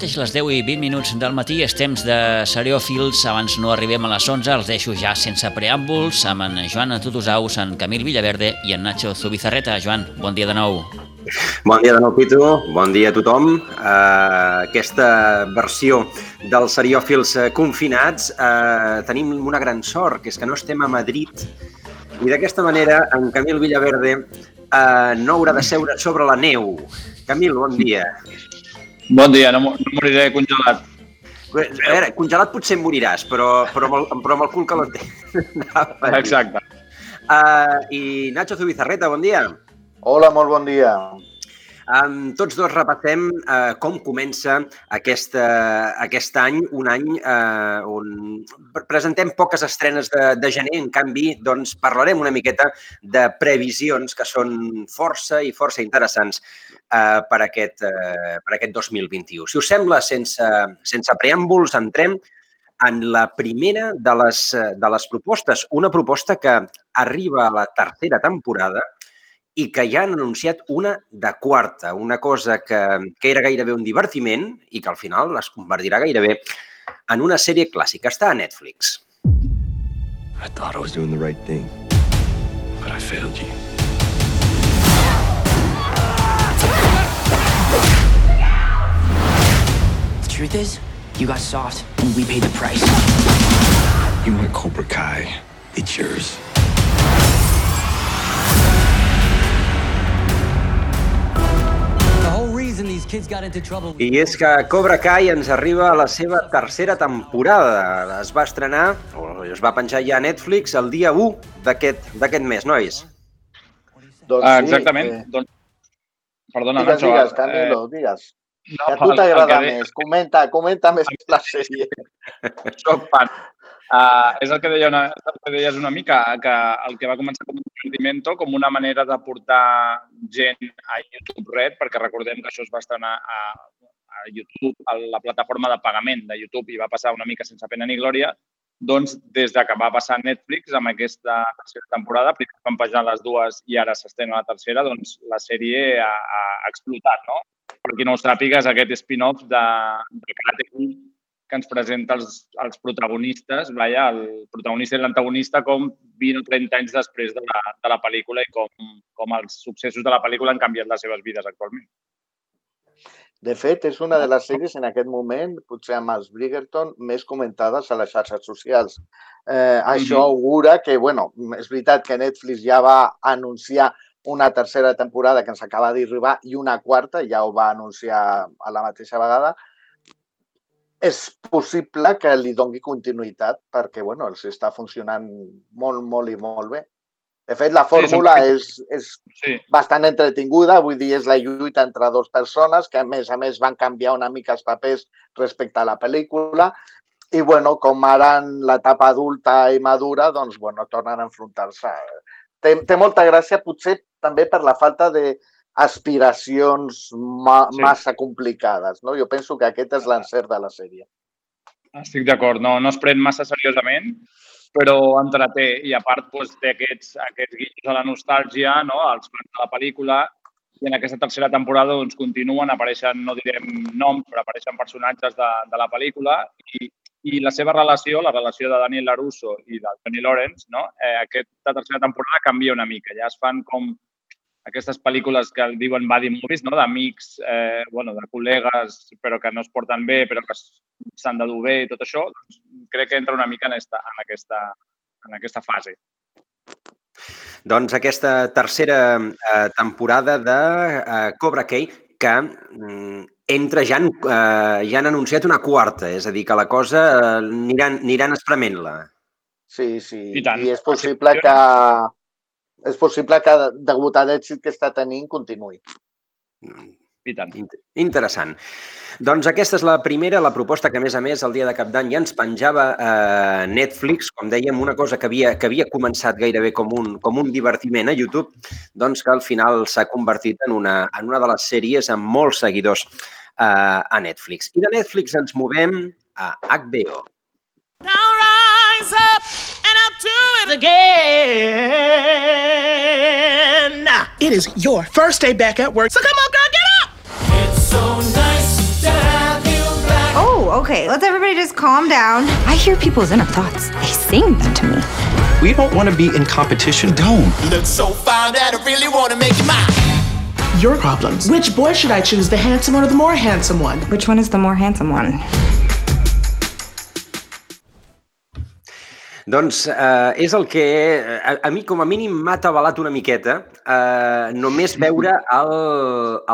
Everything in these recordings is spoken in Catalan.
Mateix les 10 i 20 minuts del matí és temps de Seriòfils. Abans no arribem a les 11, els deixo ja sense preàmbuls amb en Joan Tutusaus, en Camil Villaverde i en Nacho Zubizarreta. Joan, bon dia de nou. Bon dia de nou, Pitu. Bon dia a tothom. Uh, aquesta versió dels seriòfils confinats uh, tenim una gran sort, que és que no estem a Madrid i d'aquesta manera en Camil Villaverde uh, no haurà de seure sobre la neu. Camil, bon dia. Bon dia, no, no moriré congelat. A veure, congelat potser em moriràs, però, però, amb, el, però amb el cul que l'entén. Exacte. Uh, I Nacho Zubizarreta, bon dia. Hola, molt bon dia. Um, tots dos repassem uh, com comença aquesta, aquest any, un any uh, on presentem poques estrenes de, de gener, en canvi, doncs parlarem una miqueta de previsions que són força i força interessants uh, per, aquest, uh, per aquest 2021. Si us sembla, sense, sense preàmbuls, entrem en la primera de les, de les propostes, una proposta que arriba a la tercera temporada, i que ja han anunciat una de quarta, una cosa que, que era gairebé un divertiment i que al final es convertirà gairebé en una sèrie clàssica. Està a Netflix. I thought I was doing the right thing, but I failed you. The truth is, you got soft, and we paid the price. You want Cobra Kai? It's yours. I és que Cobra Kai ens arriba a la seva tercera temporada. Es va estrenar, o es va penjar ja a Netflix, el dia 1 d'aquest mes, nois? Doncs ah, exactament. Sí, eh... doncs... Perdona, digues, Nacho. Digues, Canelo, eh... digues. No, que a tu t'agrada més. Comenta, comenta més la sèrie. Soc fan. Uh, és el que, deia una, el que deies una mica, que el que va començar com un experimento, com una manera de portar gent a YouTube Red, perquè recordem que això es va estrenar a, a YouTube, a la plataforma de pagament de YouTube, i va passar una mica sense pena ni glòria, doncs des de que va passar Netflix amb aquesta tercera temporada, primer van pajar les dues i ara s'estén la tercera, doncs la sèrie ha, ha explotat, no? Per qui no ho sàpiga, és aquest spin-off de, de Karate Kid que ens presenta els, els protagonistes, vaja, el protagonista i l'antagonista com 20 o 30 anys després de la, de la pel·lícula i com, com els successos de la pel·lícula han canviat les seves vides actualment. De fet, és una de les sèries en aquest moment, potser amb els Bridgerton, més comentades a les xarxes socials. Eh, això augura que, bueno, és veritat que Netflix ja va anunciar una tercera temporada que ens acaba d'arribar i una quarta, ja ho va anunciar a la mateixa vegada, és possible que li dongui continuïtat perquè bueno, els està funcionant molt, molt i molt bé. De fet, la fórmula sí, és, és sí. bastant entretinguda, vull dir, és la lluita entre dues persones que, a més a més, van canviar una mica els papers respecte a la pel·lícula i, bueno, com ara en l'etapa adulta i madura, doncs, bueno, tornen a enfrontar-se. Té, té molta gràcia, potser també per la falta de, aspiracions ma sí. massa complicades. No? Jo penso que aquest és l'encert de la sèrie. Estic d'acord, no, no es pren massa seriosament, però entreté. I a part doncs, té aquests, aquests guinyos a la nostàlgia, no? els fans de la pel·lícula, i en aquesta tercera temporada doncs, continuen, apareixen, no direm noms, però apareixen personatges de, de la pel·lícula i, i la seva relació, la relació de Daniel LaRusso i de Tony Lawrence, no? eh, aquesta tercera temporada canvia una mica. Ja es fan com aquestes pel·lícules que diuen buddy movies, no? d'amics, eh, bueno, de col·legues, però que no es porten bé, però que s'han de dur bé i tot això, doncs crec que entra una mica en, esta, en, aquesta, en aquesta fase. Doncs aquesta tercera eh, temporada de eh, Cobra Kai que mm, entra, ja han, eh, ja han anunciat una quarta, és a dir, que la cosa eh, aniran, aniran esprement-la. Sí, sí. I, tant. I és possible que, és possible que, degut a l'èxit que està tenint, continuï. I tant. Interessant. Doncs aquesta és la primera, la proposta que, a més a més, el dia de Cap d'Any ja ens penjava a eh, Netflix, com dèiem, una cosa que havia, que havia començat gairebé com un, com un divertiment a YouTube, doncs que al final s'ha convertit en una, en una de les sèries amb molts seguidors eh, a Netflix. I de Netflix ens movem a HBO. Now rise up! To it again. It is your first day back at work, so come on, girl, get up. It's so nice to have you back. Oh, Okay, let's everybody just calm down. I hear people's inner thoughts. They sing them to me. We don't want to be in competition. Don't. Look so fine that I really want to make you mine. Your problems. Which boy should I choose, the handsome one or the more handsome one? Which one is the more handsome one? Doncs eh, és el que a, a mi com a mínim m'ha atabalat una miqueta eh, només veure el,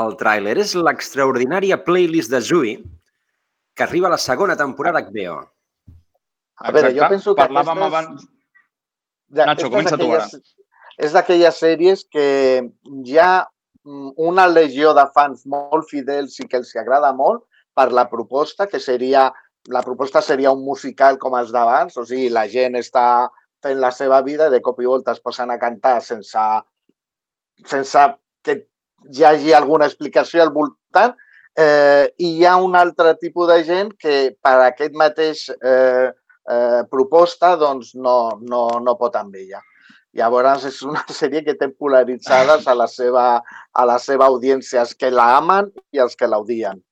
el tràiler. És l'extraordinària playlist de Zui que arriba a la segona temporada HBO. A veure, jo penso que Parlàvem aquestes- abans... Ja, Nacho, comença tu ara. És d'aquelles sèries que hi ha mm, una legió de fans molt fidels i que els agrada molt per la proposta, que seria la proposta seria un musical com els d'abans, o sigui, la gent està fent la seva vida i de cop i volta es posen a cantar sense, sense que hi hagi alguna explicació al voltant. Eh, I hi ha un altre tipus de gent que per aquest mateix eh, eh, proposta doncs no, no, no pot amb ella. Llavors és una sèrie que té polaritzades a la seva, a la seva audiència, els que la amen i els que l'odien.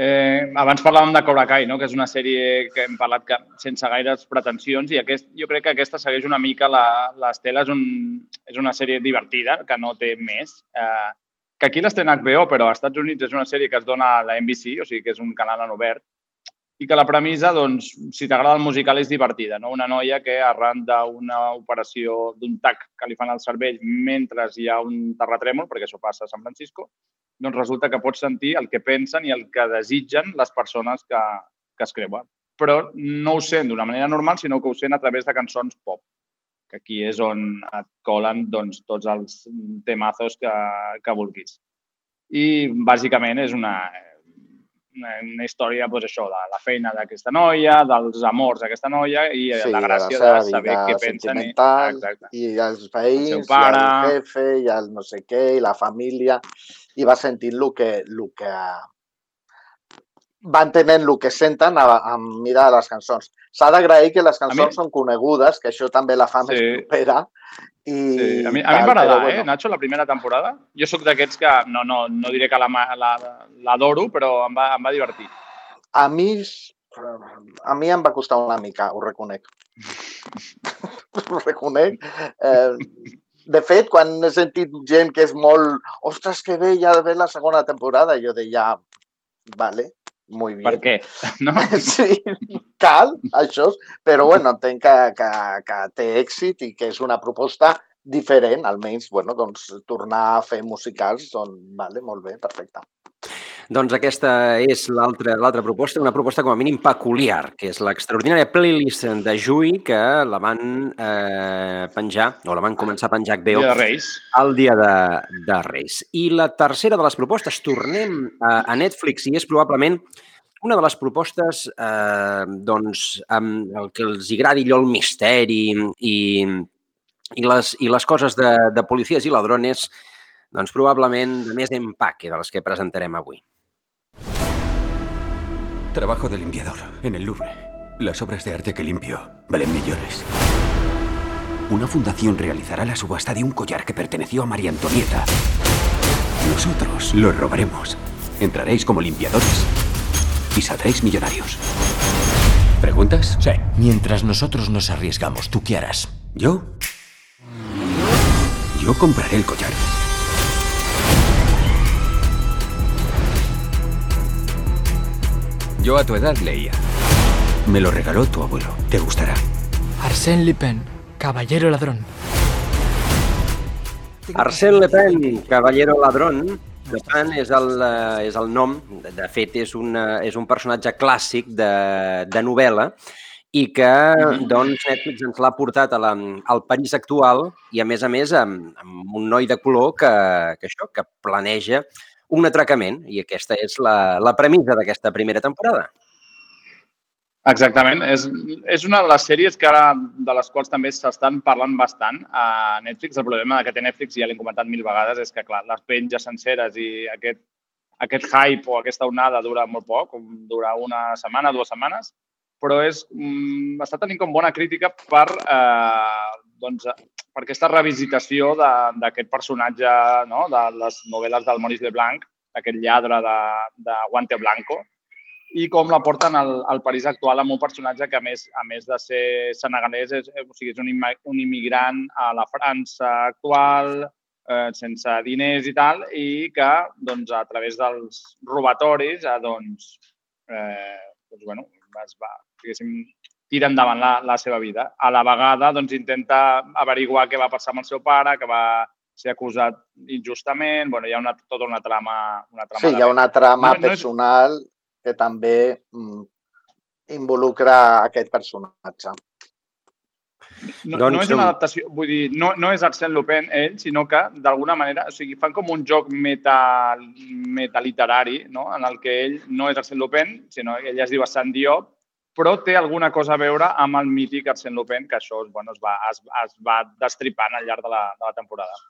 Eh, abans parlàvem de Cobra Kai, no? que és una sèrie que hem parlat que, sense gaires pretensions i aquest, jo crec que aquesta segueix una mica la- l'estela. És, un, és una sèrie divertida, que no té més. Eh, que aquí l'estén HBO, però als Estats Units és una sèrie que es dona a la NBC, o sigui que és un canal en obert, i que la premissa, doncs, si t'agrada el musical, és divertida. No? Una noia que arran d'una operació d'un tac que li fan al cervell mentre hi ha un terratrèmol, perquè això passa a San Francisco, doncs resulta que pots sentir el que pensen i el que desitgen les persones que, que es creuen. Però no ho sent d'una manera normal, sinó que ho sent a través de cançons pop, que aquí és on et colen doncs, tots els temazos que, que vulguis. I bàsicament és una, una, història doncs, això, de la feina d'aquesta noia, dels amors d'aquesta noia i sí, la gràcia de, seva saber què pensen. I, exacte. i els veïns, El pare. i el jefe, i el no sé què, i la família, i va sentint el que, el que van tenint el que senten a, a mirar les cançons. S'ha d'agrair que les cançons mi- són conegudes, que això també la fa més Sí. propera. I Sí, a mi, a mi em va agradar, eh, Nacho, la primera temporada. Jo sóc d'aquests que no, no, no diré que l'adoro, la, però em va, em va divertir. A mi, a mi em va costar una mica, ho reconec. ho reconec. Eh, de fet, quan he sentit gent que és molt... Ostres, que bé, ja ve la segona temporada, jo deia, vale, muy bien. Per què? No? Sí, cal, això, però bueno, entenc que, que, que té èxit i que és una proposta diferent, almenys, bueno, doncs, tornar a fer musicals, doncs, vale, molt bé, perfecte. Doncs aquesta és l'altra l'altra proposta, una proposta com a mínim peculiar, que és l'extraordinària playlist de Jui que la van eh, penjar, o la van començar a penjar HBO Dia de Reis. el dia de, de Reis. I la tercera de les propostes, tornem a, a Netflix i és probablement una de les propostes eh, doncs, amb el que els agradi allò el misteri i, i, les, i les coses de, de policies i ladrones doncs probablement de més empaque de les que presentarem avui. Trabajo de limpiador en el Louvre. Las obras de arte que limpio valen millones. Una fundación realizará la subasta de un collar que perteneció a María Antonieta. Nosotros lo robaremos. Entraréis como limpiadores y saldréis millonarios. ¿Preguntas? Sí. Mientras nosotros nos arriesgamos, ¿tú qué harás? ¿Yo? Yo compraré el collar. Yo a tu edad leía. Me lo regaló tu abuelo. Te gustará. Arsène Lupin, caballero ladrón. Arsène Lupin, Caballero Ladrón, Lupin és el, eh, és el nom, de- de fet és, una, és un personatge clàssic de, de novel·la i que doncs, Netflix ens l'ha portat a la, al París actual i a més a més amb, amb un noi de color que, que, això, que planeja un atracament i aquesta és la, la premissa d'aquesta primera temporada. Exactament. És, és una de les sèries que ara, de les quals també s'estan parlant bastant a Netflix. El problema que té Netflix, ja l'hem comentat mil vegades, és que, clar, les penges senceres i aquest, aquest hype o aquesta onada dura molt poc, dura una setmana, dues setmanes, però és, mm, està tenint com bona crítica per, eh, doncs, per aquesta revisitació d'aquest personatge no? de les novel·les del Maurice Leblanc, aquest lladre de, de Guante Blanco, i com la porten al, al París actual amb un personatge que, a més, a més de ser senegalès, és, o sigui, és un, un immigrant a la França actual, eh, sense diners i tal, i que doncs, a través dels robatoris eh, doncs, eh, doncs, bueno, es va, diguéssim, tira endavant la, la seva vida. A la vegada doncs, intenta averiguar què va passar amb el seu pare, que va ser acusat injustament. bueno, hi ha una, tota una trama... Una trama sí, hi ha una trama no, personal no és que també mm, involucra aquest personatge. No, doncs, no és una adaptació, vull dir, no, no és Arsène Lupin ell, sinó que d'alguna manera, o sigui, fan com un joc meta, metaliterari, no? en el que ell no és Arsène Lupin, sinó que ell es diu Sant Diop, però té alguna cosa a veure amb el mític Arsène Lupin, que això bueno, es, va, es, es va destripant al llarg de la, de la temporada.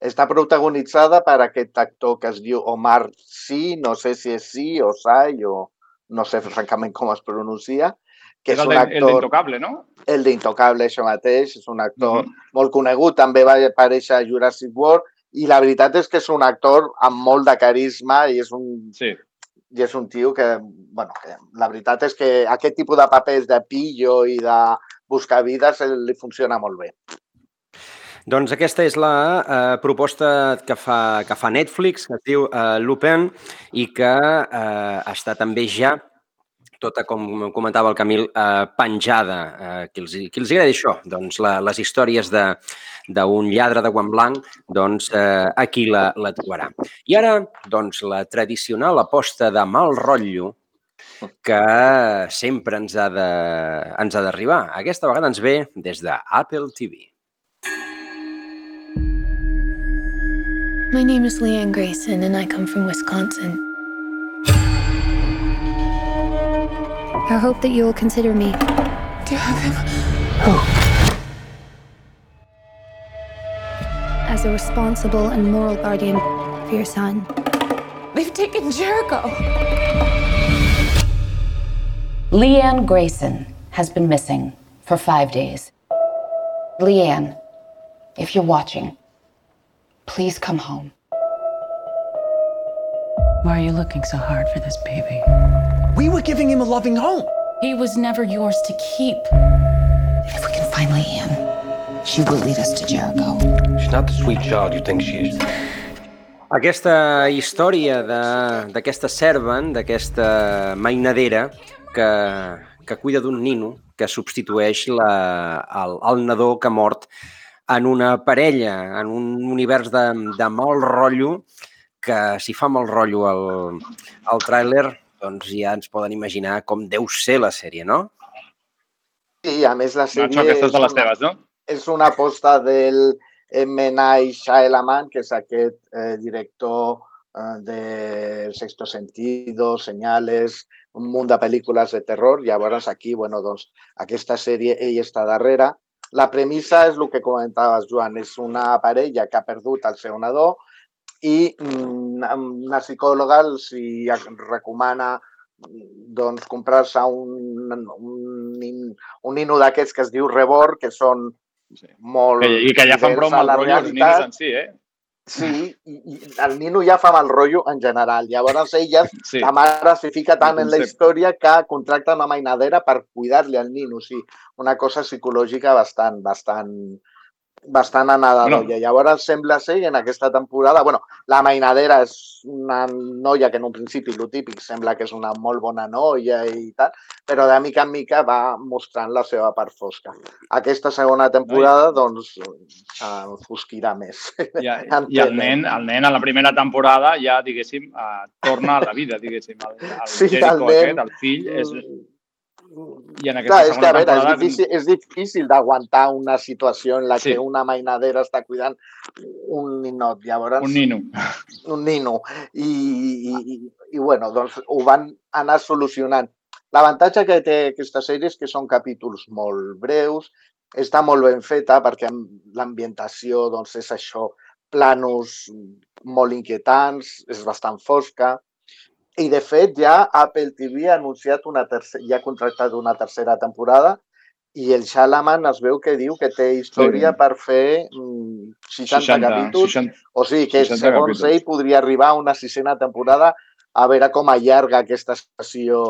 Està protagonitzada per aquest actor que es diu Omar Sy, no sé si és Sy o Sai o no sé francament com es pronuncia, que és, és un actor... El d'Intocable, no? El d'Intocable, això mateix, és un actor uh -huh. molt conegut, també va aparèixer a Jurassic World i la veritat és que és un actor amb molt de carisma i és un, sí. I és un tio que, bueno, que la veritat és que aquest tipus de papers de pillo i de buscar vides li funciona molt bé. Doncs aquesta és la eh, proposta que fa, que fa Netflix, que es diu eh, Lupin, i que eh, està també ja tota, com comentava el Camil, eh, penjada. Eh, qui, els, qui els agradi això? Doncs la, les històries d'un lladre de guant blanc, doncs eh, aquí la, la trobarà. I ara, doncs, la tradicional aposta de mal rotllo que sempre ens ha d'arribar. Aquesta vegada ens ve des de Apple TV. My name is Leanne Grayson, and I come from Wisconsin. I hope that you will consider me. Do you have him? Oh. As a responsible and moral guardian for your son. They've taken Jericho. Leanne Grayson has been missing for five days. Leanne, if you're watching, Please come home. Why are you looking so hard for this baby? We were giving him a loving home. He was never yours to keep. She will lead us to Jericho. She's not the sweet child you think she is. Aquesta història d'aquesta servant, d'aquesta mainadera que, que cuida d'un nino que substitueix la, el, el nadó que ha mort en una parella, en un univers de, de molt rotllo, que si fa molt rotllo el, el tràiler, doncs ja ens poden imaginar com deu ser la sèrie, no? Sí, a més la sèrie... Nacho, aquestes de les teves, no? És una aposta del M. Night que és aquest eh, director eh, de Sexto Sentido, Senyales, un munt de pel·lícules de terror. Llavors aquí, bueno, doncs, aquesta sèrie ell està darrere la premissa és el que comentaves, Joan, és una parella que ha perdut el seu nadó i mm, una psicòloga els recomana doncs, comprar-se un, un, un nino d'aquests que es diu Rebord, que són sí. molt... I que ja fan broma al rotllo els ninos en si, eh? Sí, i, i el nino ja fa mal rotllo en general. Llavors elles, sí. la mare s'hi fica tant en la història que contracta una mainadera per cuidar-li al nino. O sigui, una cosa psicològica bastant, bastant, bastant anada bueno. d'olla. Llavors sembla ser que en aquesta temporada, bueno, la mainadera és una noia que en un principi, el típic, sembla que és una molt bona noia i tal, però de mica en mica va mostrant la seva part fosca. Aquesta segona temporada, doncs, enfosquirà més. I, i el, nen, el nen a la primera temporada ja, diguéssim, uh, torna a la vida, diguéssim. El, el sí, Jericho el nen, aquest, el fill, és, i en aquesta Clar, és que, a veure, és difícil, és difícil d'aguantar una situació en la sí. que una mainadera està cuidant un ninot. Llavors, un nino. Un nino. I, i, i, bueno, doncs ho van anar solucionant. L'avantatge que té aquesta sèrie és que són capítols molt breus, està molt ben feta perquè l'ambientació doncs, és això, planos molt inquietants, és bastant fosca, i, de fet, ja Apple TV ha anunciat una tercera, ja ha contractat una tercera temporada i el Shalaman es veu que diu que té història sí. per fer 60, 60 capítols. 60, o sigui que, segons capítols. ell, podria arribar a una sisena temporada a veure com allarga aquesta sessió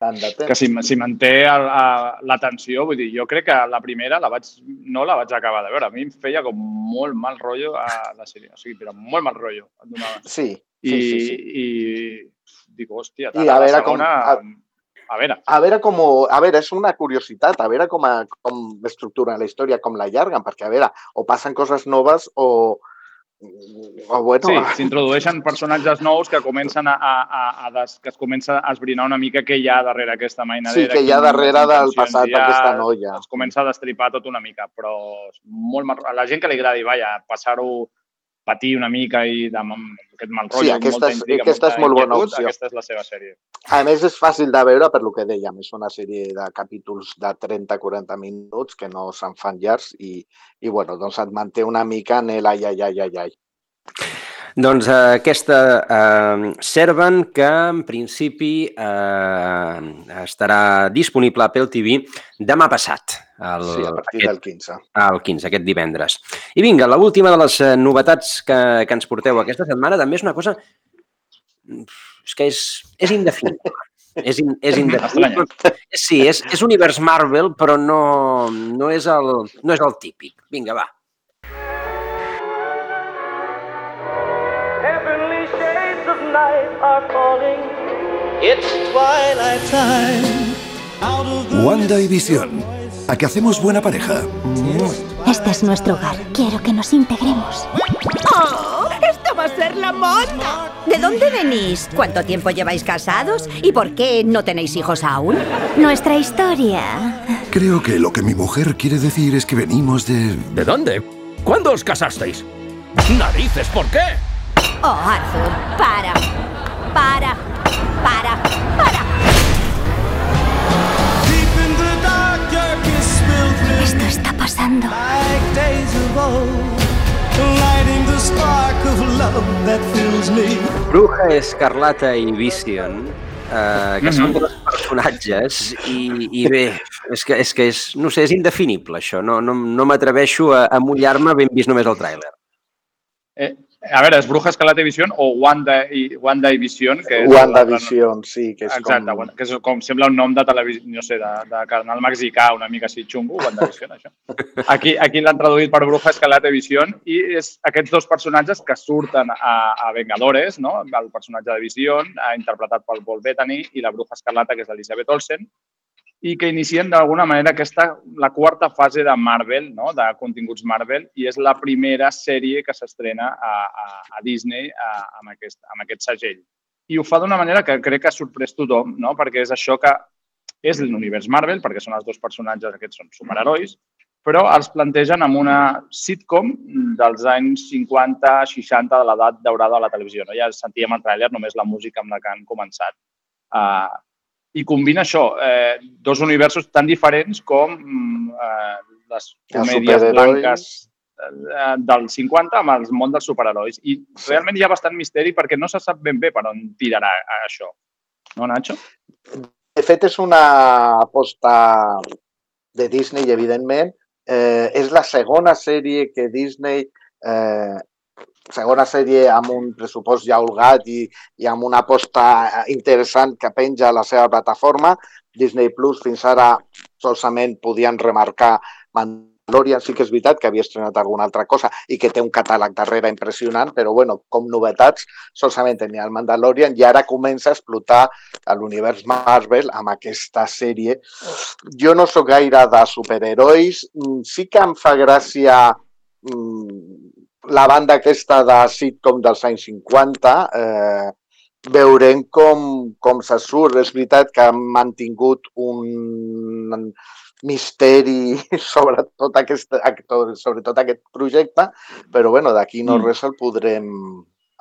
tant de temps. Que si, si manté l'atenció, vull dir, jo crec que la primera la vaig, no la vaig acabar de veure. A mi em feia com molt mal rotllo a la sèrie. O sigui, però molt mal rotllo. Em donava. Sí, I, sí, sí, sí. i dic, hòstia, I tal, a la veure com- segona, a- a veure, A veure com... A veure, és una curiositat, a veure com, a, com estructuren la història, com la llarguen, perquè, a veure, o passen coses noves o... O bueno... Sí, s'introdueixen personatges nous que comencen a, a, a, a des, que es comença a esbrinar una mica què hi ha darrere aquesta mainadera. Sí, que hi ha darrere del passat d'aquesta noia. Es comença a destripar tot una mica, però és molt a la gent que li agradi, vaja, passar-ho patir una mica i de, amb aquest mal rotllo, Sí, aquesta és- intriga, aquesta és molt bona opció. Aquesta és la seva sèrie. A més, és fàcil de veure per lo que dèiem, és una sèrie de capítols de 30-40 minuts que no se'n fan llargs i, i bueno, doncs et manté una mica en el ai, ai, ai, ai, ai. Doncs eh, aquesta eh, Servant, que en principi eh, estarà disponible a Apple TV demà passat. El, Sí, a partir del 15. El 15, aquest divendres. I vinga, la última de les eh, novetats que, que ens porteu aquesta setmana també és una cosa... És que és, és indefinible. És, in, és indefinible. Sí, és, és univers Marvel, però no, no, és el, no és el típic. Vinga, va. Heavenly shades of night are falling. It's twilight time. Out of the Wanda y Visión. ¿A que hacemos buena pareja? Este es nuestro hogar. Quiero que nos integremos. ¡Oh! ¡Esto va a ser la monda! ¿De dónde venís? ¿Cuánto tiempo lleváis casados? ¿Y por qué no tenéis hijos aún? Nuestra historia. Creo que lo que mi mujer quiere decir es que venimos de... ¿De dónde? ¿Cuándo os casasteis? ¡Narices! ¿Por qué? Oh, Arthur, para. Para. Para. Para. Me. Bruja Escarlata i Vision, eh, que Mhm. són dos personatges i, i bé, és que, és que és, no sé, és indefinible això, no, no, no m'atreveixo a, a mullar-me ben vist només el tràiler. Eh, a veure, és Bruja Escarlata i Vision o Wanda i, Wanda i Vision, que és WandaVision, sí, que és Exacte, com... Wanda- que és com sembla un nom de televisió, no sé, de, de canal mexicà, una mica així xungo, WandaVision, això. Aquí, aquí l'han traduït per Bruja Escarlata i Vision i és aquests dos personatges que surten a, a Vengadores, no? el personatge de Vision, eh, interpretat pel Paul Bettany, i la Bruja Escarlata, que és l'Elisabeth Olsen, i que inicien d'alguna manera aquesta, la quarta fase de Marvel, no? de continguts Marvel, i és la primera sèrie que s'estrena a, a, a Disney a, amb, aquest, amb aquest segell. I ho fa d'una manera que crec que ha sorprès tothom, no? perquè és això que és l'univers Marvel, perquè són els dos personatges, aquests són superherois, però els plantegen amb una sitcom dels anys 50-60 de l'edat daurada de la televisió. No? Ja sentíem al tràiler només la música amb la que han començat. Uh, I combina això, eh, dos universos tan diferents com mm, eh, les comèdies blanques eh, dels 50 amb el món dels superherois. I realment hi ha bastant misteri perquè no se sap ben bé per on tirarà eh, això. No, Nacho? De fet, és una aposta de Disney, evidentment. Eh, és la segona sèrie que Disney, eh, segona sèrie amb un pressupost ja holgat i, i amb una aposta interessant que penja a la seva plataforma. Disney Plus fins ara solament podien remarcar Mandalorian, sí que és veritat que havia estrenat alguna altra cosa i que té un catàleg darrere impressionant, però bueno, com novetats solament tenia el Mandalorian i ara comença a explotar l'univers Marvel amb aquesta sèrie. Jo no sóc gaire de superherois, mm, sí que em fa gràcia mm, la banda aquesta de sitcom dels anys 50, eh, veurem com, com se surt. És veritat que han mantingut un misteri sobre tot aquest, actor- sobre tot aquest projecte, però bueno, d'aquí no Mm. res el podrem,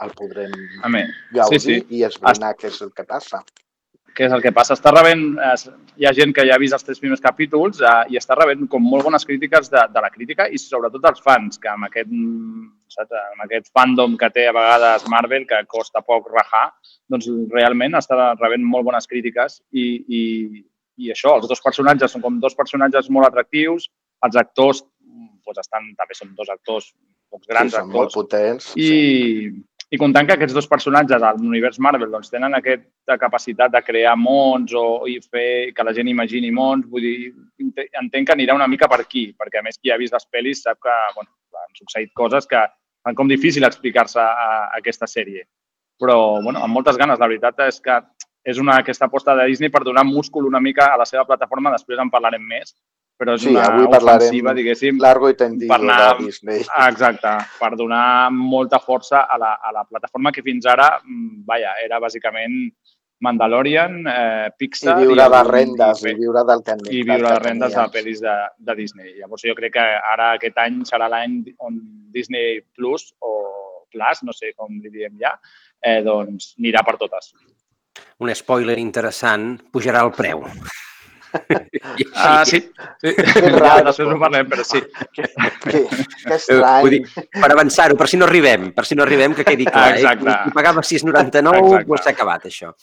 el podrem gaudir sí, sí. i esbrinar què és el que passa. Què és el que passa? Està rebent, eh, hi ha gent que ja ha vist els tres primers capítols eh, i està rebent com molt bones crítiques de, de la crítica i sobretot els fans, que amb aquest, mm, saps, amb aquest fandom que té a vegades Marvel, que costa poc rajar, doncs realment està rebent molt bones crítiques i, i, i això, els dos personatges són com dos personatges molt atractius, els actors doncs estan, també són dos actors, pocs grans sí, són molt actors, potents. i, i comptant que aquests dos personatges de l'univers Marvel doncs, tenen aquesta capacitat de crear mons o, i fer que la gent imagini mons, vull dir, entenc que anirà una mica per aquí, perquè a més qui ha vist les pel·lis sap que bueno, han succeït coses que fan com difícil explicar-se aquesta sèrie. Però, bueno, amb moltes ganes. La veritat és que és una, aquesta aposta de Disney per donar múscul una mica a la seva plataforma, després en parlarem més, però és Sí, una avui ofensiva, diguéssim, largo i tendido per anar, de Disney. Exacte, per donar molta força a la, a la plataforma que fins ara, mm, vaja, era bàsicament Mandalorian, eh, Pixar... I viure de algun- rendes, i, i viure del que i viure de rendes de pel·lis de, de Disney. Llavors jo crec que ara aquest any serà l'any on Disney Plus o Plus, no sé com li diem ja, eh, doncs anirà per totes. Un spoiler interessant, pujarà el preu. Ah, sí. sí. raro. Després ho parlem, però sí. Que, que Eh, estrany. Vull dir, per avançar-ho, per si no arribem, per si no arribem, que quedi clar. Exacte. Eh? Qui pagava 6,99, Exacte. pues s'ha acabat, això.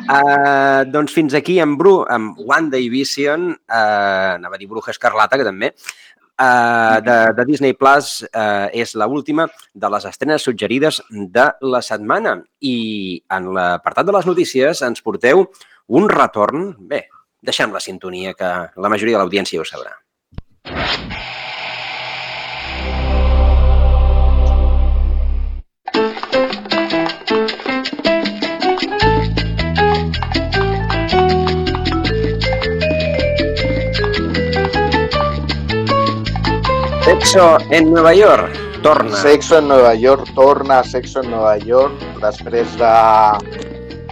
Uh, doncs fins aquí amb, Bru, amb One Day Vision, uh, anava a dir Bruja Escarlata, que també, uh, de, de Disney Plus uh, és la última de les estrenes suggerides de la setmana. I en l'apartat de les notícies ens porteu un retorn... Bé, deixem la sintonia, que la majoria de l'audiència ho sabrà. Sexo en Nueva York. Torna. Sexo en Nova York, torna Sexo en Nova York després de...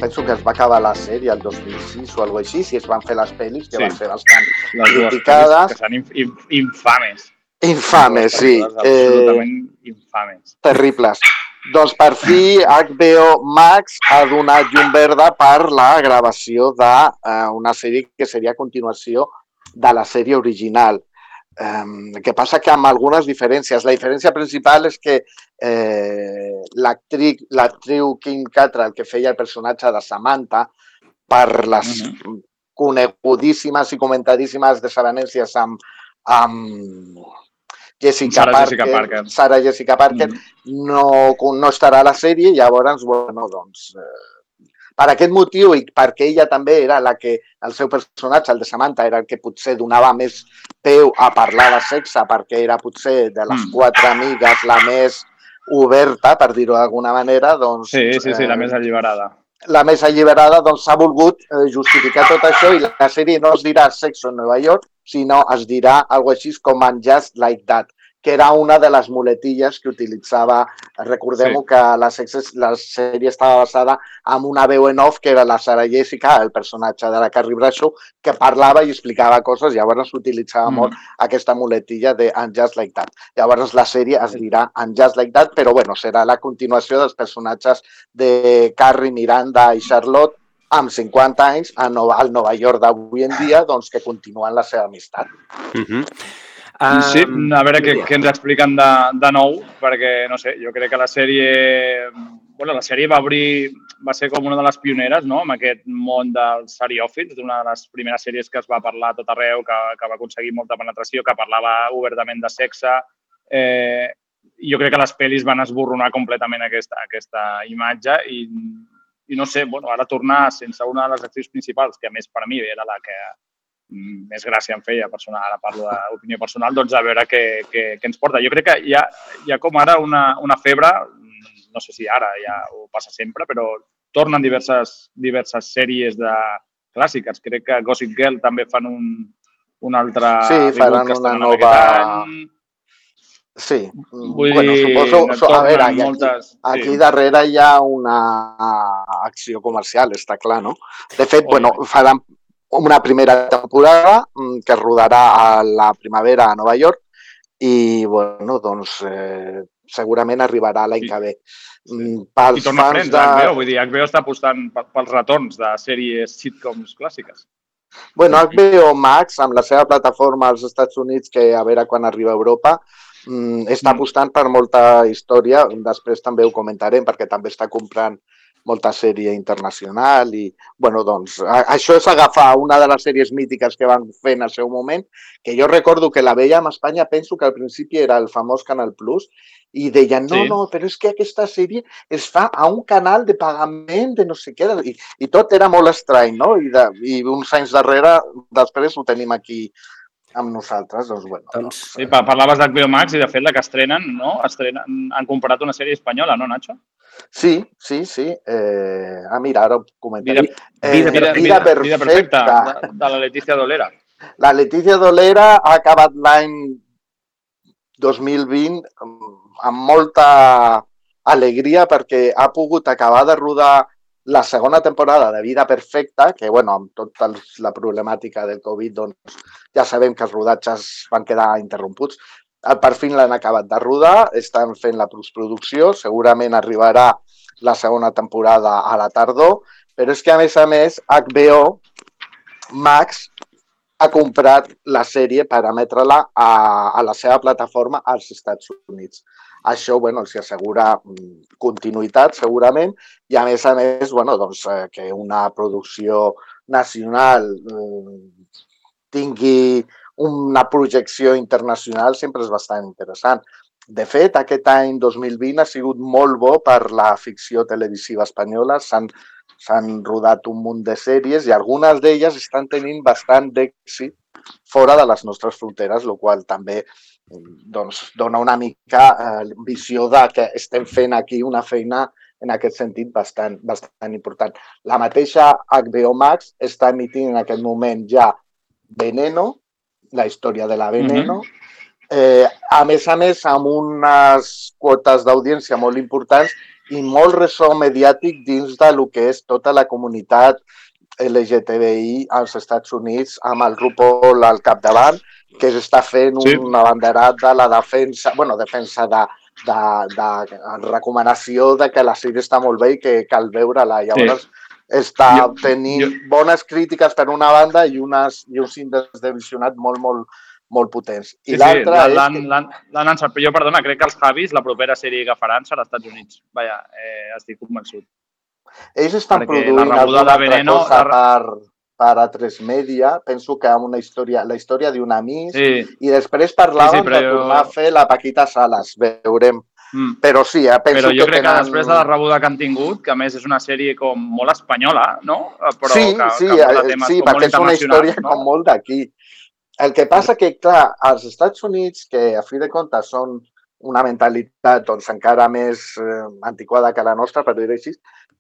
Penso que es va acabar la sèrie el 2006 o alguna així, si es van fer les pel·lis, que Sí. van ser bastant Les criticades. que són inf inf infames. Infames, sí. Absolutament Eh, infames. terribles. Doncs per fi HBO Max ha donat llum verda per la gravació d'una sèrie que seria a continuació de la sèrie original. Um, el que passa que amb algunes diferències. La diferència principal és que eh, l'actriu Kim Cattrall, que feia el personatge de Samantha, per les conegudíssimes i comentadíssimes desavenències amb, amb Jessica, Sarah Parker, Jessica Parker. Sarah Jessica Parker, no, no estarà a la sèrie, llavors, bueno, doncs, eh, per aquest motiu i perquè ella també era la que, el seu personatge, el de Samantha, era el que potser donava més peu a parlar de sexe, perquè era potser de les Mm. quatre amigues la més oberta, per dir-ho d'alguna manera, doncs... Sí, sí, sí, la eh, més alliberada. la més alliberada doncs, s'ha volgut eh, justificar tot això i la sèrie no es dirà Sexo en Nova York, sinó es dirà algo així com en Just Like That, que era una de les muletilles que utilitzava, recordem-ho Sí. que la, la sèrie estava basada en una veu en off que era la Sarah Jessica, el personatge de la Carrie Bradshaw, que parlava i explicava coses, llavors s'utilitzava Mm. molt aquesta muletilla de And Just Like That. Llavors la sèrie es dirà And Just Like That, però bueno, serà la continuació dels personatges de Carrie, Miranda i Charlotte amb 50 anys a Nova, al Nova York d'avui en dia, doncs que continuen la seva amistat. Uh -huh. Sí, a veure què, què ens expliquen de, de nou, perquè, no sé, jo crec que la sèrie... Bueno, la sèrie va obrir, va ser com una de les pioneres, no?, amb aquest món dels seriòfils, d'una de les primeres sèries que es va parlar a tot arreu, que, que va aconseguir molta penetració, que parlava obertament de sexe. Eh, jo crec que les pel·lis van esborronar completament aquesta, aquesta imatge i, i no sé, bueno, ara tornar sense una de les actrius principals, que a més per mi era la que més gràcia em feia, personal, ara parlo d'opinió personal, doncs a veure què, què, què ens porta. Jo crec que hi ha, hi ha com ara una, una febre, no sé si ara ja ho passa sempre, però tornen diverses, diverses sèries de clàssiques. Crec que Gossip Girl també fan un, un altre Sí, faran que una nova... any. Sí, Vull bueno, dir, suposo, so, a veure, aquí, moltes- aquí sí. darrere hi ha una acció comercial, està clar, no? De fet, bueno, faran una primera temporada mm, que es rodarà a la primavera a Nova York i, bueno, doncs eh, segurament arribarà l'any que ve. Mm, Pels I torna fans Friends, de... HBO. Vull dir, HBO està apostant pe- pels retorns de sèries sitcoms clàssiques. Bueno, HBO Max, amb la seva plataforma als Estats Units, que a veure quan arriba a Europa, mm, està apostant per molta història. Després també ho comentarem, perquè també està comprant molta sèrie internacional i, bueno, doncs, a, això és agafar una de les sèries mítiques que van fer en el seu moment, que jo recordo que la veia a Espanya, penso que al principi era el famós Canal Plus, i deien, no, Sí. no, però és que aquesta sèrie es fa a un canal de pagament de no sé què, i, i tot era molt estrany, no? I, de, I uns anys darrere, després ho tenim aquí amb nosaltres, doncs, bueno, doncs, Sí, pa- parlaves d'HBO Max i de fet la que estrenen, no? Estrenen, han comparat una sèrie espanyola, no, Nacho? Sí, sí, sí. Eh, ah, mira, ara ho comentaré. Vida, vida, vida, vida, vida perfecta, de, de la Letícia Dolera. La Letícia Dolera ha acabat l'any 2020 amb- amb molta alegria perquè ha pogut acabar de rodar la segona temporada de Vida Perfecta, que, bueno, amb tota la problemàtica del Covid, doncs ja sabem que els rodatges van quedar interromputs. Eh, Per fi l'han acabat de rodar, estan fent la postproducció, segurament arribarà la segona temporada a la tardor, però és que, a més a més, HBO Max ha comprat la sèrie per emetre-la a, a la seva plataforma als Estats Units. Això bueno, els assegura mm, continuïtat, segurament, i a més a més, bueno, doncs, eh, que una producció nacional eh, tingui una projecció internacional sempre és bastant interessant. De fet, aquest any 2020 ha sigut molt bo per la ficció televisiva espanyola. S'han rodat un munt de sèries i algunes d'elles estan tenint bastant d'èxit fora de les nostres fronteres, el qual també doncs, dona una mica eh, visió de que estem fent aquí una feina en aquest sentit bastant, bastant important. La mateixa HBO Max està emitint en aquest moment ja Veneno, la història de la Veneno, eh, a més a més amb unes quotes d'audiència molt importants i molt ressò mediàtic dins de lo que és tota la comunitat LGTBI als Estats Units amb el RuPaul al capdavant, que s'està fent Sí. un abanderat de la defensa, bueno, defensa de, de, de recomanació de que la sèrie està molt bé i que cal veure-la. Llavors, està Jo- tenint bones crítiques per una banda i, unes, i uns índexs de visionat molt, molt, molt potents. I Sí, sí, l'altra és l'han que encertat. Jo, perdona, crec que els Javis, la propera sèrie que faran serà als Estats Units. Vaja, eh, estic convençut. ells estan perquè produint la rebuda alguna de altra Veneno- cosa la- per, per a tres media. Penso que amb una història, la història d'una Miss, Sí. i després parlaven Sí, sí, de jo- tornar a fer la Paquita Salas, veurem. Mm. Però sí, eh, penso Però jo que crec tenen... que després de la rebuda que han tingut, que a més és una sèrie com molt espanyola, no? Però sí, que, sí, que eh, sí perquè és una història internacionals, com molt d'aquí. El que passa que, clar, als Estats Units, que a fi de comptes són una mentalitat doncs, encara més eh, antiquada que la nostra, per dir-ho així,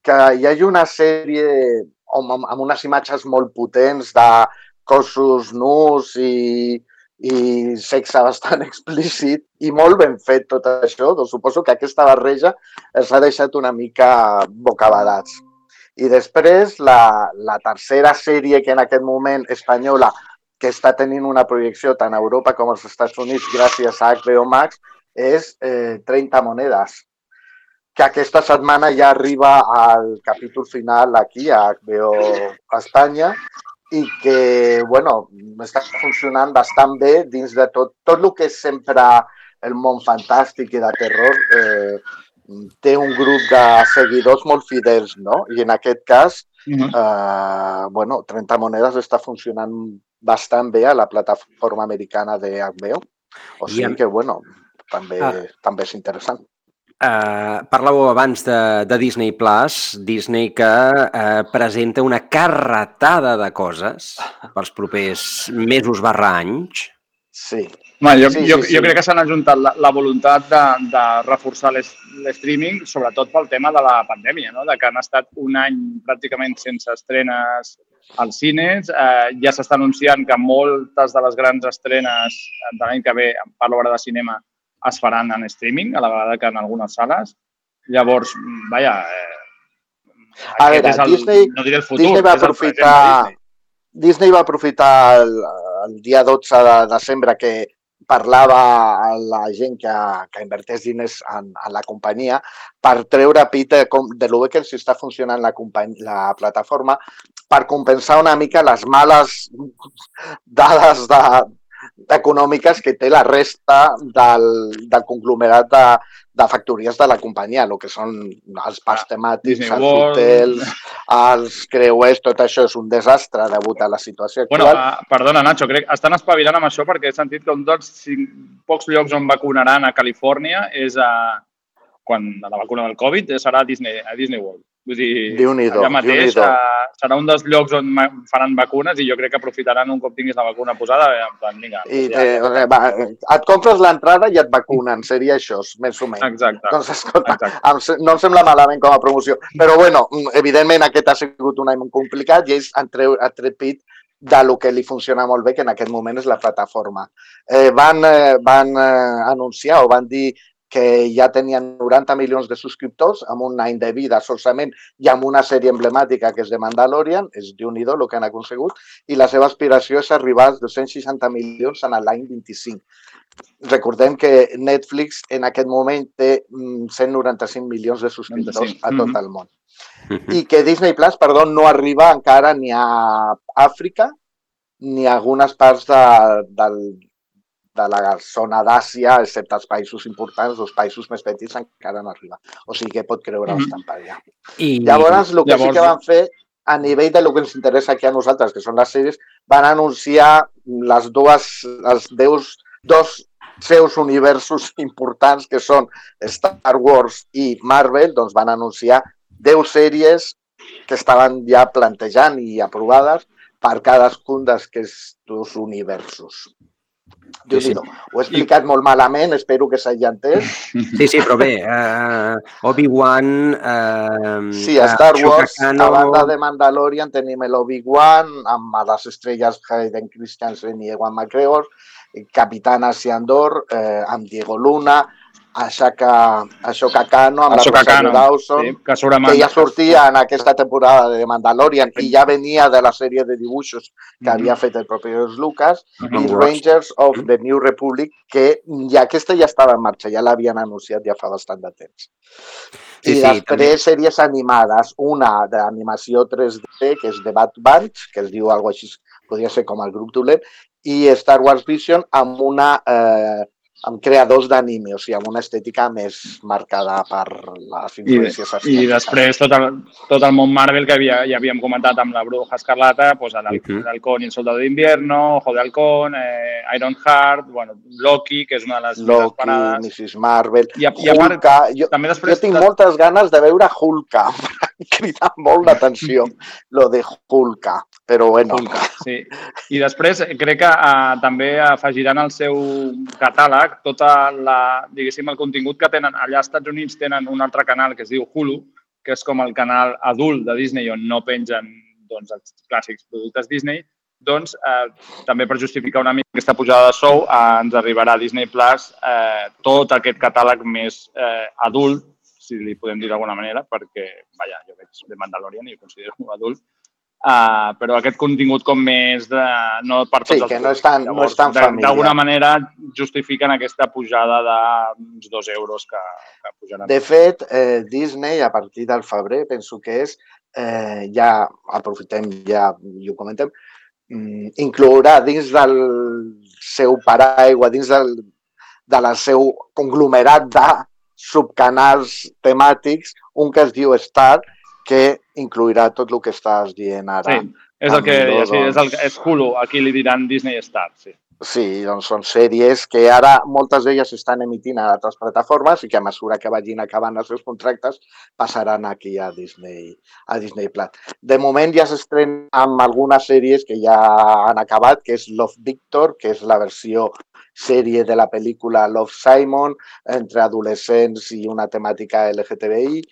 que hi hagi una sèrie amb, amb, unes imatges molt potents de cossos nus i, i sexe bastant explícit i molt ben fet tot això, doncs suposo que aquesta barreja els ha deixat una mica bocabadats. I després, la, la tercera sèrie que en aquest moment espanyola que està tenint una projecció tant a Europa com als Estats Units gràcies a HBO Max és eh, 30 monedes, que aquesta setmana ja arriba al capítol final aquí a HBO Espanya i que, bueno, està funcionant bastant bé dins de tot, tot el que és sempre el món fantàstic i de terror eh, té un grup de seguidors molt fidels, no? I en aquest cas, eh, bueno, 30 monedes està funcionant bastant bé a la plataforma americana de HBO. O sigui que, bueno, també, Ah. també és interessant. Uh, parlàveu abans de, de Disney Plus, Disney que uh, presenta una carretada de coses pels propers mesos barra anys. Sí. Home, jo, Sí, jo, sí, sí. jo crec que s'han ajuntat la, la voluntat de, de reforçar l'es- l'streaming, sobretot pel tema de la pandèmia, no? de que han estat un any pràcticament sense estrenes als cines. Eh, ja s'està anunciant que moltes de les grans estrenes de l'any que ve, parlo ara de cinema, es faran en streaming, a la vegada que en algunes sales. Llavors, vaja, eh, A veure, el, Disney, no diré el futur, Disney va aprofitar, Disney. Disney va aprofitar el, el dia 12 de desembre que parlava a la gent que, que inverteix diners en, en la companyia per treure pit de, com, de lo bé que els està funcionant la, company, la plataforma per compensar una mica les males dades de, econòmiques que té la resta del, del conglomerat de, de factories de la companyia, el que són els parcs temàtics, Disney els World. hotels, els creuers, tot això és un desastre degut a la situació Bueno, actual. uh, perdona, Nacho, crec que estan espavilant amb això perquè he sentit que un dels cinc, pocs llocs on vacunaran a Califòrnia és a, quan a la vacuna del Covid serà a Disney, a Disney World. Vull dir, allà mateix serà un dels llocs on faran vacunes i jo crec que aprofitaran un cop tinguis la vacuna posada, eh, en plan, vinga. I ja, eh, va, et compres l'entrada i et vacunen, seria això, més o menys. Exacte. Doncs escolta, se- no em sembla malament com a promoció. Però bueno, mm, evidentment aquest ha sigut un any molt complicat i ells han, treu, han tret pit de lo que li funciona molt bé, que en aquest moment és la plataforma. Eh, van eh, van eh, anunciar o van dir que ja tenien 90 milions de subscriptors amb un any de vida solament i amb una sèrie emblemàtica que és de Mandalorian, és déu nhi el que han aconsegut, i la seva aspiració és arribar als 260 milions en l'any 25. Recordem que Netflix en aquest moment té mm, 195 milions de subscriptors 95. a tot Mhm. el món. I que Disney Plus, perdó, no arriba encara ni a Àfrica ni a algunes parts de, del, de la zona d'Àsia, excepte els països importants, els països més petits encara no arriba. O sigui que pot creure Mhm. bastant per allà. I, Llavors, el que sí Llavors- que van fer, a nivell de lo que ens interessa aquí a nosaltres, que són les sèries, van anunciar les dues, els deus, dos seus universos importants, que són Star Wars i Marvel, doncs van anunciar 10 sèries que estaven ja plantejant i aprovades per cadascun d'aquests dos universos. Déu sí. nhi Ho he explicat molt malament, espero que s'hagi entès. Sí, sí, però bé, uh, Obi-Wan... Uh, Sí, a Star Wars, a banda de Mandalorian, tenim l'Obi-Wan, amb a les estrelles Hayden Christensen i Ewan McGregor, Capitana Siandor, eh, amb Diego Luna, Ashoka, Ashoka Kano, amb Ahsoka la Tano, Dawson, sí, que a que ja sortia en aquesta temporada de Mandalorian i ja venia de la sèrie de dibuixos que havia fet el propi Lucas, Mhm. i Rangers of the New Republic, que ja aquesta ja estava en marxa, ja l'havien anunciat ja fa bastant de temps. Sí, I sí, després també. sèries animades, una d'animació 3D, que és The Bad Batch, que es diu alguna així, podria ser com el grup dolent, i Star Wars Vision amb una eh, amb creadors d'anime, o sigui, amb una estètica més marcada per les I, influències I asiàtiques. després tot el, tot el món Marvel que havia, ja havíem comentat amb la Bruja Escarlata, pues, el, Mhm. Halcón i el Soldado d'Invierno, Ojo de Halcón, eh, Iron Heart, bueno, Loki, que és una de les Loki, esperades. Mrs. Marvel, I a- i a part, Hulka. Jo, també jo després... tinc moltes ganes de veure Hulka. M'ha cridat molt l'atenció, lo de Hulka. Però bueno, Hulka, sí. I després eh, crec que eh, també afegiran al seu catàleg tota la, diguéssim, el contingut que tenen. Allà als Estats Units tenen un altre canal que es diu Hulu, que és com el canal adult de Disney on no pengen doncs, els clàssics productes Disney, doncs eh, també per justificar una mica aquesta pujada de sou eh, ens arribarà a Disney Plus eh, tot aquest catàleg més eh, adult, si li podem dir d'alguna manera, perquè, vaja, jo veig de Mandalorian i ho considero adult, Uh, però aquest contingut com més de... no per tots Sí, els que no és tan- no és tan familiar. D'alguna manera justifiquen aquesta pujada d'uns dos euros que, que pujaran. de fet, eh, Disney, a partir del febrer, penso que és, eh, ja aprofitem ja i ho comentem, mm, inclourà dins del seu paraigua, dins del, de la seu conglomerat de subcanals temàtics, un que es diu Star, que incluirà tot el que estàs dient ara. Sí, és el que lo, sí, és, el, és Hulu, aquí li diran Disney Star, sí. Sí, doncs són sèries que ara moltes d'elles s'estan emitint a altres plataformes i que a mesura que vagin acabant els seus contractes passaran aquí a Disney, a Disney Plus. De moment ja s'estrenen amb algunes sèries que ja han acabat, que és Love Victor, que és la versió sèrie de la pel·lícula Love Simon, entre adolescents i una temàtica LGTBI,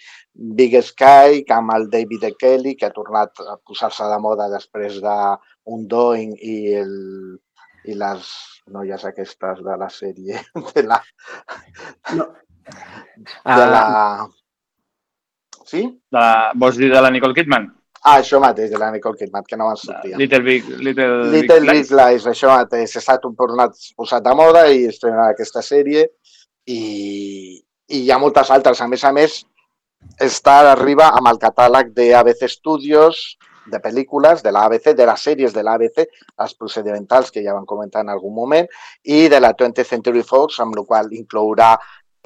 Big Sky, que amb el David E. Kelly, que ha tornat a posar-se de moda després d'un Doing i el i les noies aquestes de la sèrie de la... No. De la... Sí? De la, vols dir de la Nicole Kidman? Ah, això mateix, de la Nicole Kidman, que no me'n sortia. Little Big, Little, Little Big Big Lies, això mateix, s'ha tornat posat de moda i estrena aquesta sèrie i, i hi ha moltes altres. A més a més, Star arriba amb el catàleg de ABC Studios, de pel·lícules de l'ABC, de les sèries de l'ABC, les procedimentals que ja vam comentar en algun moment, i de la 20th Century Fox, amb la qual inclourà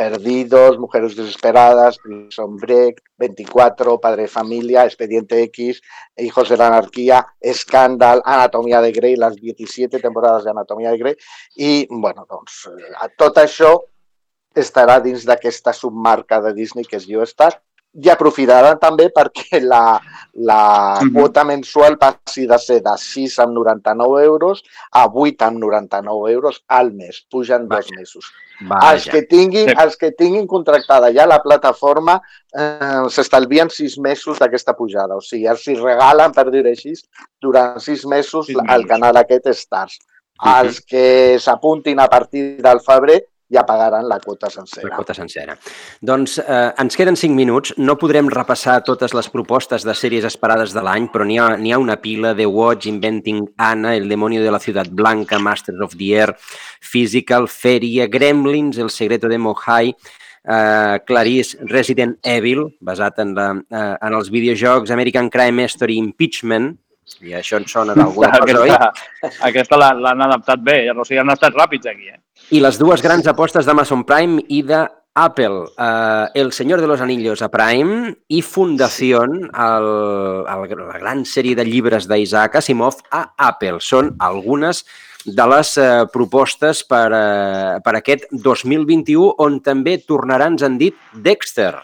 Perdidos, Mujeres Desesperadas, Prison Break, 24, Padre de Familia, Expediente X, Hijos de la Anarquía, Escàndal, Anatomia de Grey, les 17 temporades d'Anatomia de Grey, i, bueno, doncs, eh, tot això estarà dins d'aquesta submarca de Disney que és YouStar i aprofitaran també perquè la, la Mhm. quota mensual passi de ser de 6 amb 99 euros a 8 amb 99 euros al mes. Pugen dos mesos. Els que, tinguin, Sí. els que tinguin contractada ja la plataforma eh, s'estalvien sis mesos d'aquesta pujada. O sigui, els hi regalen, per dir-ho així, durant sis mesos Sis la- el mesos. canal aquest Stars. Mhm. Els que s'apuntin a partir del febrer ja pagaran la quota sencera. La quota sencera. Doncs eh, ens queden 5 minuts. No podrem repassar totes les propostes de sèries esperades de l'any, però n'hi ha, ha una pila. The Watch, Inventing Anna, El demonio de la ciudad blanca, Masters of the Air, Physical, Feria, Gremlins, El secreto de Mohai, eh, Clarice, Resident Evil, basat en, la, eh, en els videojocs American Crime Story Impeachment, i això en sona d'alguna cosa, oi? aquesta, aquesta l'ha- l'han adaptat bé, o sigui, han estat ràpids aquí, eh? I les dues grans apostes d'Amazon Prime i de Apple, eh, El Señor de los Anillos a Prime i Fundación, el, el, la gran sèrie de llibres d'Isaac Asimov a Apple. Són algunes de les eh, propostes per, eh, per aquest 2021, on també tornarà, ens han dit, Dexter.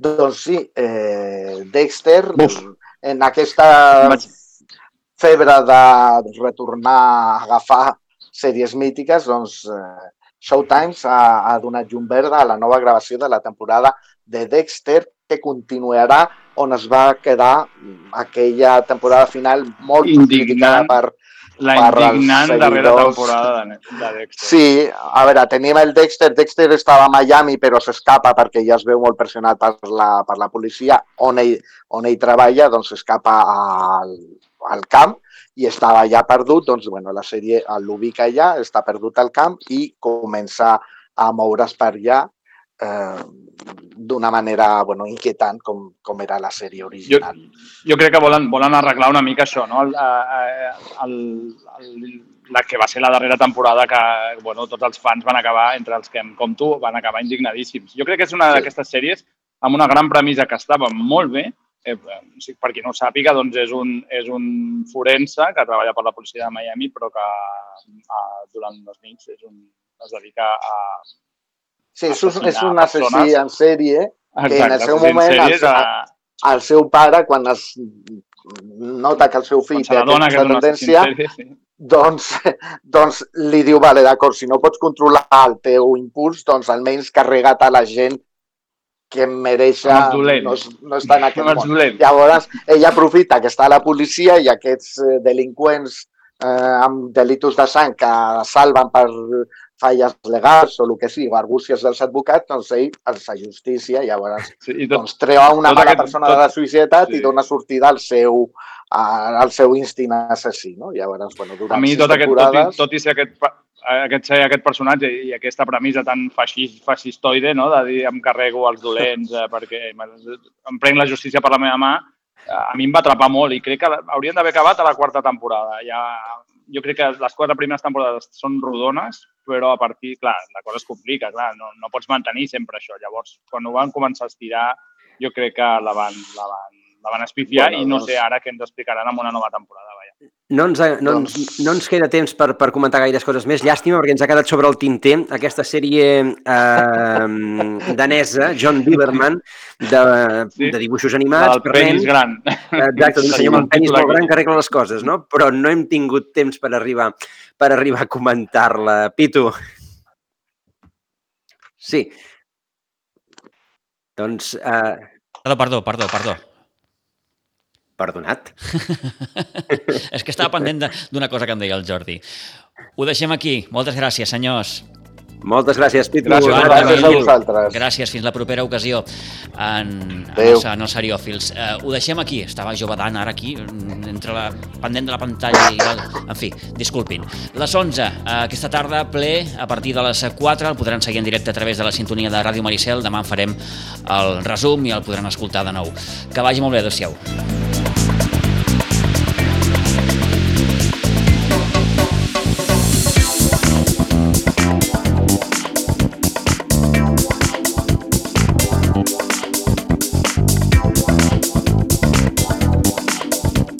Doncs sí, eh, Dexter, Uf. en aquesta febre de retornar a agafar sèries mítiques, doncs eh, Showtime ha, ha donat llum verda a la nova gravació de la temporada de Dexter, que continuarà on es va quedar aquella temporada final molt criticada per, La indignant darrera temporada de, de Dexter. Sí, a veure, tenim el Dexter. Dexter estava a Miami, però s'escapa perquè ja es veu molt pressionat per la, per la policia on ell, on ell treballa, doncs s'escapa al, al camp i estava ja perdut, doncs bueno, la sèrie l'ubica allà, està perdut al camp i comença a moure's per allà eh, d'una manera bueno, inquietant com, com era la sèrie original. Jo crec que volen, volen arreglar una mica això, no? El, eh, el, el, la que va ser la darrera temporada que bueno, tots els fans van acabar, entre els que em compto, van acabar indignadíssims. Jo crec que és una sí. d'aquestes sèries amb una gran premissa que estava molt bé, eh, per qui no ho sàpiga, doncs és un, és un forense que treballa per la policia de Miami, però que eh, durant les nits és un, es dedica a... Sí, és, un, és un assassí en sèrie que Exacte, en el seu moment el, a- el seu pare, quan es nota que el seu fill té aquesta tendència, sèrie, sí. doncs, doncs li diu, vale, d'acord, si no pots controlar el teu impuls, doncs almenys carrega't a la gent que mereix els dolents. no, no està en aquest món. dolents. Llavors, ella aprofita que està la policia i aquests eh, delinqüents eh, amb delitos de sang que salven per falles legals o el que sigui, o argúcies dels advocats, doncs ell els ajusticia i llavors Sí, i tot, doncs, treu a una mala aquest- persona tot- de la societat sí. i dona sortida al seu, al seu instint assassí. No? Llavors, bueno, durant a mi tot, aquest, tot, i, tot i ser aquest, aquest, aquest personatge i aquesta premissa tan feixis, feixistoide, no? de dir em carrego els dolents eh, perquè em prenc la justícia per la meva mà, eh, a mi em va atrapar molt i crec que haurien d'haver acabat a la quarta temporada. Ja, jo crec que les quatre primeres temporades són rodones, però a partir, clar, la cosa es complica, clar, no, no pots mantenir sempre això. Llavors, quan ho van començar a estirar, jo crec que la van, la van, la van espifiar Bueno, i no doncs- sé ara què ens explicaran amb una nova temporada. Vaja. No ens, no, ens, no ens queda temps per, per comentar gaires coses més. Llàstima, perquè ens ha quedat sobre el tinter aquesta sèrie eh, danesa, John Dillerman, de, sí. de dibuixos animats. El penis nens. gran. Exacte, un senyor amb el penis molt gran que arregla les coses, no? Però no hem tingut temps per arribar per arribar a comentar-la. Pitu. Sí. Doncs... Eh, Perdó, perdó, perdó, perdó. Perdonat. És que estava pendent de- d'una cosa que em deia el Jordi. Ho deixem aquí. Moltes gràcies, senyors. Moltes gràcies, Pitu. Gràcies, Joan, gràcies a vosaltres. Gràcies, fins la propera ocasió en, en, Adéu. els, en els Seriòfils. Uh, ho deixem aquí, estava jo badant ara aquí, mm, entre la, pendent de la pantalla i el... En fi, disculpin. Les 11, uh, aquesta tarda, ple, a partir de les 4, el podran seguir en directe a través de la sintonia de Ràdio Maricel. Demà en farem el resum i el podran escoltar de nou. Que vagi molt bé, adéu-siau.